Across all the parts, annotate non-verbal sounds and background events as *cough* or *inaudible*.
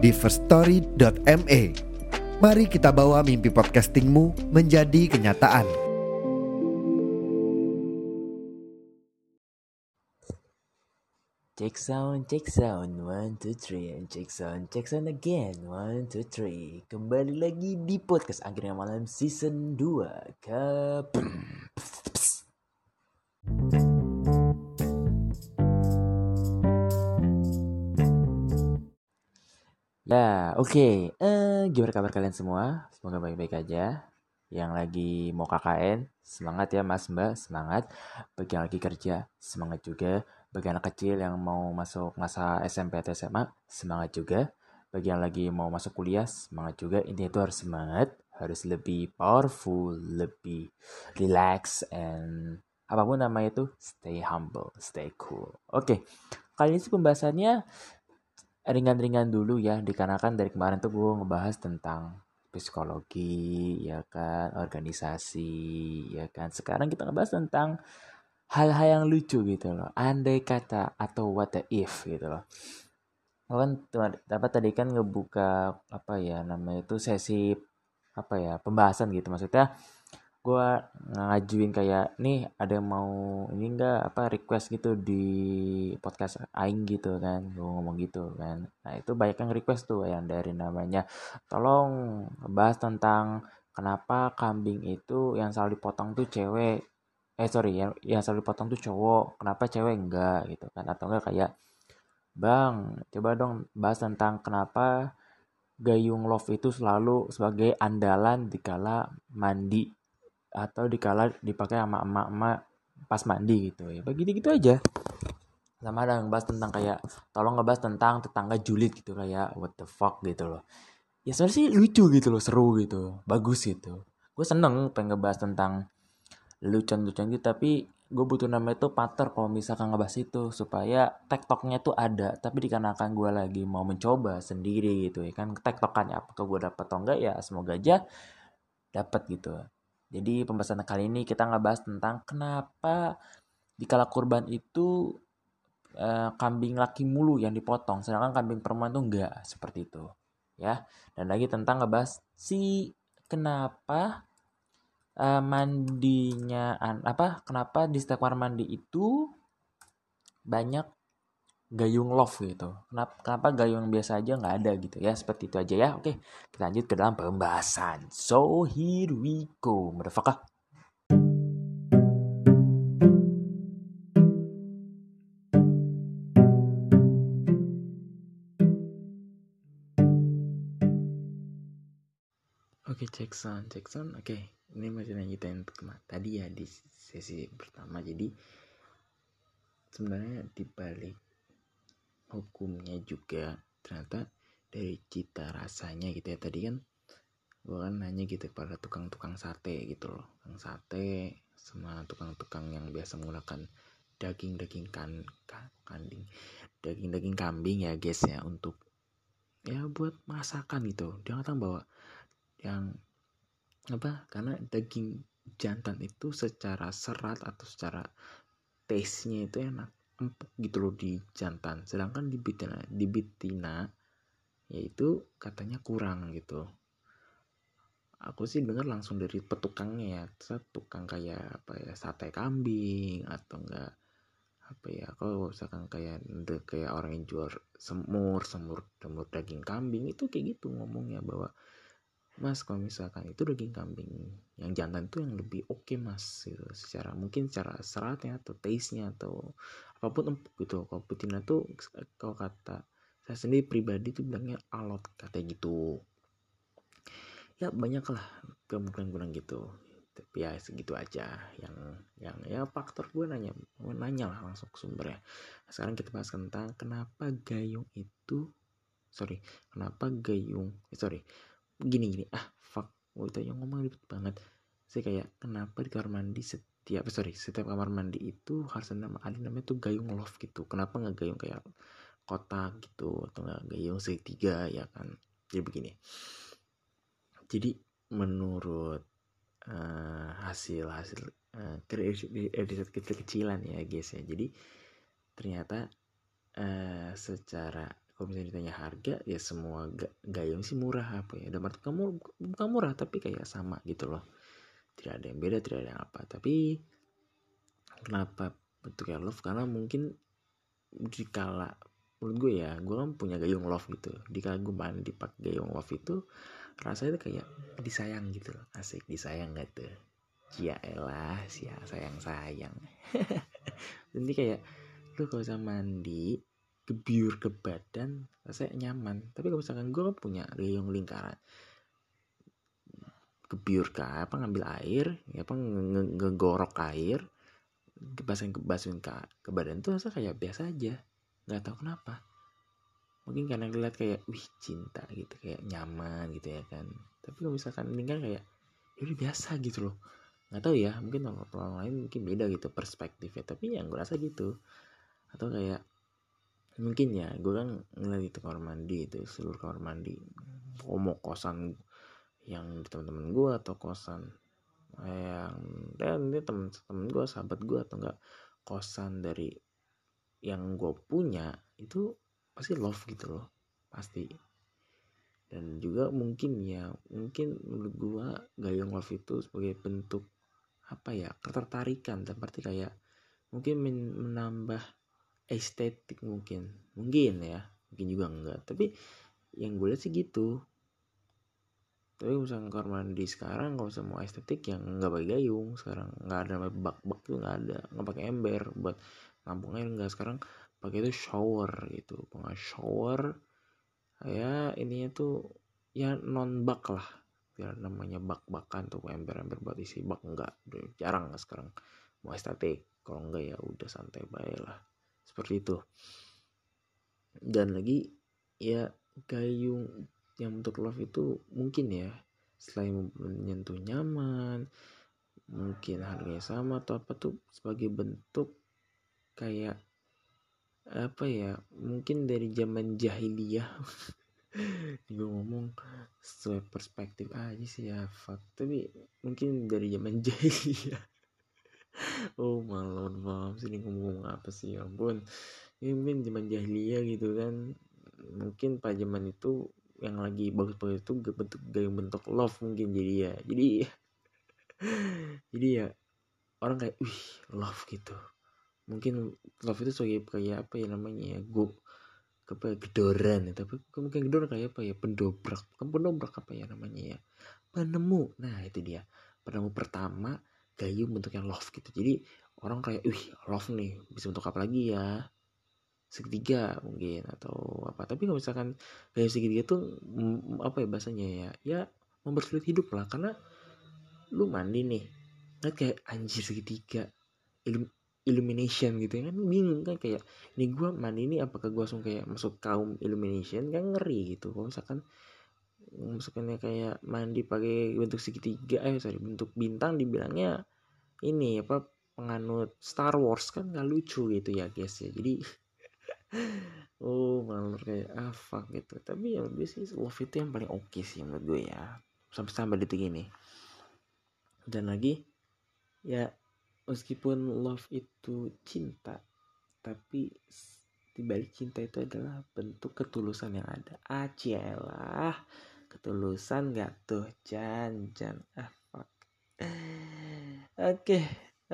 di firststory.me. Mari kita bawa mimpi podcastingmu menjadi kenyataan. Check sound, check sound, one, two, three, and check sound, check sound again, one, two, three. Kembali lagi di podcast akhirnya malam season 2 ke Ya, oke. Okay. Eh, gimana kabar kalian semua? Semoga baik-baik aja. Yang lagi mau KKN, semangat ya Mas Mbak, semangat. Bagi yang lagi kerja, semangat juga. Bagi anak kecil yang mau masuk masa SMP atau SMA, semangat juga. Bagi yang lagi mau masuk kuliah, semangat juga. Ini itu harus semangat, harus lebih powerful, lebih relax, and apa pun namanya itu, stay humble, stay cool. Oke, kali ini sih pembahasannya ringan-ringan dulu ya dikarenakan dari kemarin tuh gue ngebahas tentang psikologi ya kan organisasi ya kan. Sekarang kita ngebahas tentang hal-hal yang lucu gitu loh. Andai kata atau what the if gitu loh. Kan dapat tadi kan ngebuka apa ya namanya itu sesi apa ya pembahasan gitu. Maksudnya gue ngajuin kayak nih ada yang mau ini enggak apa request gitu di podcast aing gitu kan. Gue ngomong gitu kan. Nah itu banyak yang request tuh yang dari namanya. Tolong bahas tentang kenapa kambing itu yang selalu dipotong tuh cewek. Eh sorry yang yang selalu dipotong tuh cowok. Kenapa cewek enggak? Gitu kan. Atau enggak kayak bang coba dong bahas tentang kenapa gayung love itu selalu sebagai andalan dikala mandi atau dikala dipakai sama emak-emak pas mandi gitu ya. Begitu gitu aja. Sama ada ngebahas tentang kayak tolong ngebahas tentang tetangga julid gitu kayak what the fuck gitu loh. Ya sebenarnya sih lucu gitu loh seru gitu bagus gitu. Gue seneng pengen ngebahas tentang lucu-lucuan gitu tapi gue butuh nama itu pater kalau misalkan ngebahas itu supaya tektoknya tuh ada tapi dikarenakan gue lagi mau mencoba sendiri gitu ya kan. Tektokannya apakah gue dapet atau enggak ya semoga aja dapat gitu jadi pembahasan kali ini kita ngebahas tentang kenapa di kala kurban itu eh, kambing laki mulu yang dipotong, sedangkan kambing perempuan tuh enggak seperti itu, ya. Dan lagi tentang ngebahas si kenapa eh, mandinya apa? Kenapa di setiap kamar mandi itu banyak gayung love gitu. Kenapa, gayung biasa aja nggak ada gitu ya? Seperti itu aja ya. Oke, kita lanjut ke dalam pembahasan. So here we go, motherfucker. Oke, okay, cek sound, cek sound. Oke, okay. ini masih lanjutin tadi ya di sesi pertama. Jadi sebenarnya di balik hukumnya juga ternyata dari cita rasanya gitu ya. Tadi kan gue kan nanya gitu pada tukang-tukang sate gitu loh. Tukang sate sama tukang-tukang yang biasa menggunakan daging-daging kan, kambing daging-daging kambing ya guys ya untuk ya buat masakan gitu. Dia ngatakan bahwa yang apa karena daging jantan itu secara serat atau secara taste-nya itu enak empuk gitu loh di jantan. Sedangkan di betina di betina yaitu katanya kurang gitu. Aku sih dengar langsung dari petukangnya ya. Tukang kayak apa ya sate kambing atau enggak apa ya kalau misalkan kayak kayak orang yang jual semur semur semur daging kambing itu kayak gitu ngomongnya bahwa mas kalau misalkan itu daging kambing yang jantan itu yang lebih oke okay, mas gitu. Secara mungkin secara seratnya atau taste nya atau apa pun empuk gitu kalau betina tuh kalau kata saya sendiri pribadi tuh bilangnya alot katanya gitu. Ya banyak lah kemungkinan gitu. Tapi ya segitu aja yang yang ya faktor gue nanya nanya lah langsung ke sumbernya sekarang kita bahas tentang kenapa gayung itu sorry kenapa gayung eh, sorry gini gini ah fuck oh itu yang ngomong ribet banget. Saya kayak kenapa di kamar mandi setiap eh, sorry setiap kamar mandi itu harus ada, ada namanya tuh gayung loft gitu. Kenapa nggak gayung kayak kotak gitu atau nggak gayung segitiga ya kan? Jadi begini. Jadi menurut uh, hasil hasil uh, kecil-kecilan ya guys ya. Jadi ternyata uh, secara kalau misalnya ditanya harga ya semua gayung sih murah apa ya. Dapat kamu bukan murah tapi kayak sama gitu loh tidak ada yang beda tidak ada yang apa. Tapi kenapa bentuknya love? Karena mungkin dikala menurut gue ya gue kan punya gayung love gitu. Di kala gue mandi pakai gayung love itu rasanya tuh kayak disayang gitu asik disayang tuh? Cia elah sia sayang sayang. *laughs* Nanti kayak lu kalau bisa mandi kebiur ke badan rasanya nyaman. Tapi kalau misalkan gue kan punya gayung lingkaran kebiur ke apa ngambil air ya apa ngegorok air kebasin kebasin ke, ke badan tuh rasa kayak biasa aja. Nggak tahu kenapa. Mungkin karena ngeliat kayak wih cinta gitu kayak nyaman gitu ya kan. Tapi kalau misalkan ini kan kayak ya udah biasa gitu loh. Nggak tahu ya mungkin orang, orang lain mungkin beda gitu perspektifnya. Tapi yang gue rasa gitu. Atau kayak mungkin ya gue kan ngeliat itu kamar mandi itu seluruh kamar mandi mau kosan yang teman-teman gue atau kosan yang dan ini teman-teman gue sahabat gue atau enggak kosan dari yang gue punya itu pasti love gitu loh pasti. Dan juga mungkin ya mungkin menurut gue gayung love itu sebagai bentuk apa ya ketertarikan. Seperti kayak mungkin menambah estetik mungkin. Mungkin ya mungkin juga enggak. Tapi yang gue lihat sih gitu tapi misalnya kamar mandi sekarang kalau mau estetik yang nggak pakai gayung sekarang. Nggak ada bak-bak tuh nggak ada nggak pakai ember buat nampung air enggak sekarang pakai itu shower gitu. Pengen shower ya ininya tuh ya non bak lah. Biar namanya bak-bakan tuh ember-ember buat isi bak enggak udah jarang lah sekarang mau estetik. Kalau enggak ya udah santai baik lah. Seperti itu. Dan lagi ya gayung yang untuk love itu mungkin ya. Selain menyentuh nyaman mungkin harganya sama atau apa tuh sebagai bentuk kayak apa ya mungkin dari zaman jahiliyah. *laughs* Gue ngomong sesuai perspektif aja sih ya fuck. Tapi mungkin dari zaman *laughs* jahiliyah. Oh malah maaf sini ngomong apa sih ya ampun. Ini mungkin zaman jahiliyah gitu kan. Mungkin pada zaman itu yang lagi bagus-bagus itu bentuk gaya bentuk love mungkin jadi ya. Jadi *laughs* jadi ya orang kayak wih love gitu. Mungkin love itu sebagai kayak apa ya namanya ya gue apa ya, gedoran ya. Tapi mungkin gedoran kayak apa ya pendobrak kan pendobrak apa ya namanya ya penemu. Nah itu dia. Penemu pertama gayung bentuknya love gitu. Jadi orang kayak wih love nih bisa bentuk apa lagi ya segitiga mungkin atau apa. Tapi kalau misalkan gayung segitiga tuh apa ya bahasanya ya? Ya mempersulit hidup lah. Karena lu mandi nih nggak kayak anjir segitiga illumination gitu ya kan? Bingung kan kayak ini gue mandi ini apakah gue langsung kayak masuk kaum illumination? Kan ngeri gitu. Kalau misalkan misalkan kayak mandi pakai bentuk segitiga eh sorry bentuk bintang dibilangnya ini apa penganut Star Wars kan nggak lucu gitu ya guys ya. Jadi oh malah kayak ah gitu. Tapi ya lebih sih love itu yang paling oke okay sih menurut gue ya. Sampai sampai detik ini. Dan lagi ya meskipun love itu cinta tapi dibalik cinta itu adalah bentuk ketulusan yang ada. Acialah ketulusan gak tuh jan jan ah fuck. Oke okay.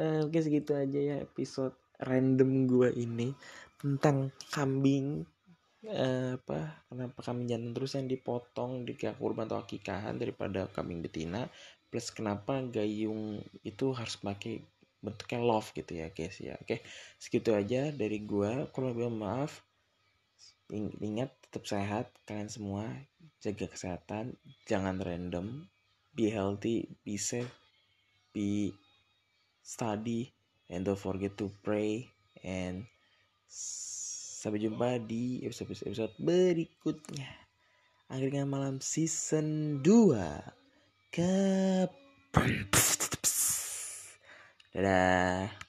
uh, mungkin segitu aja ya episode random gua ini tentang kambing uh, apa kenapa kambing jantan terus yang dipotong di kurban atau akikahan daripada kambing betina plus kenapa gayung itu harus pakai bentuknya love gitu ya guys ya. Oke segitu aja dari gua. Kalau gue maaf. Ingat tetap sehat kalian semua. Jaga kesehatan jangan random. Be healthy be safe be study and don't forget to pray and Sampai jumpa di episode-episode berikutnya. Angkringan Malam Season 2. Ke... Dadah.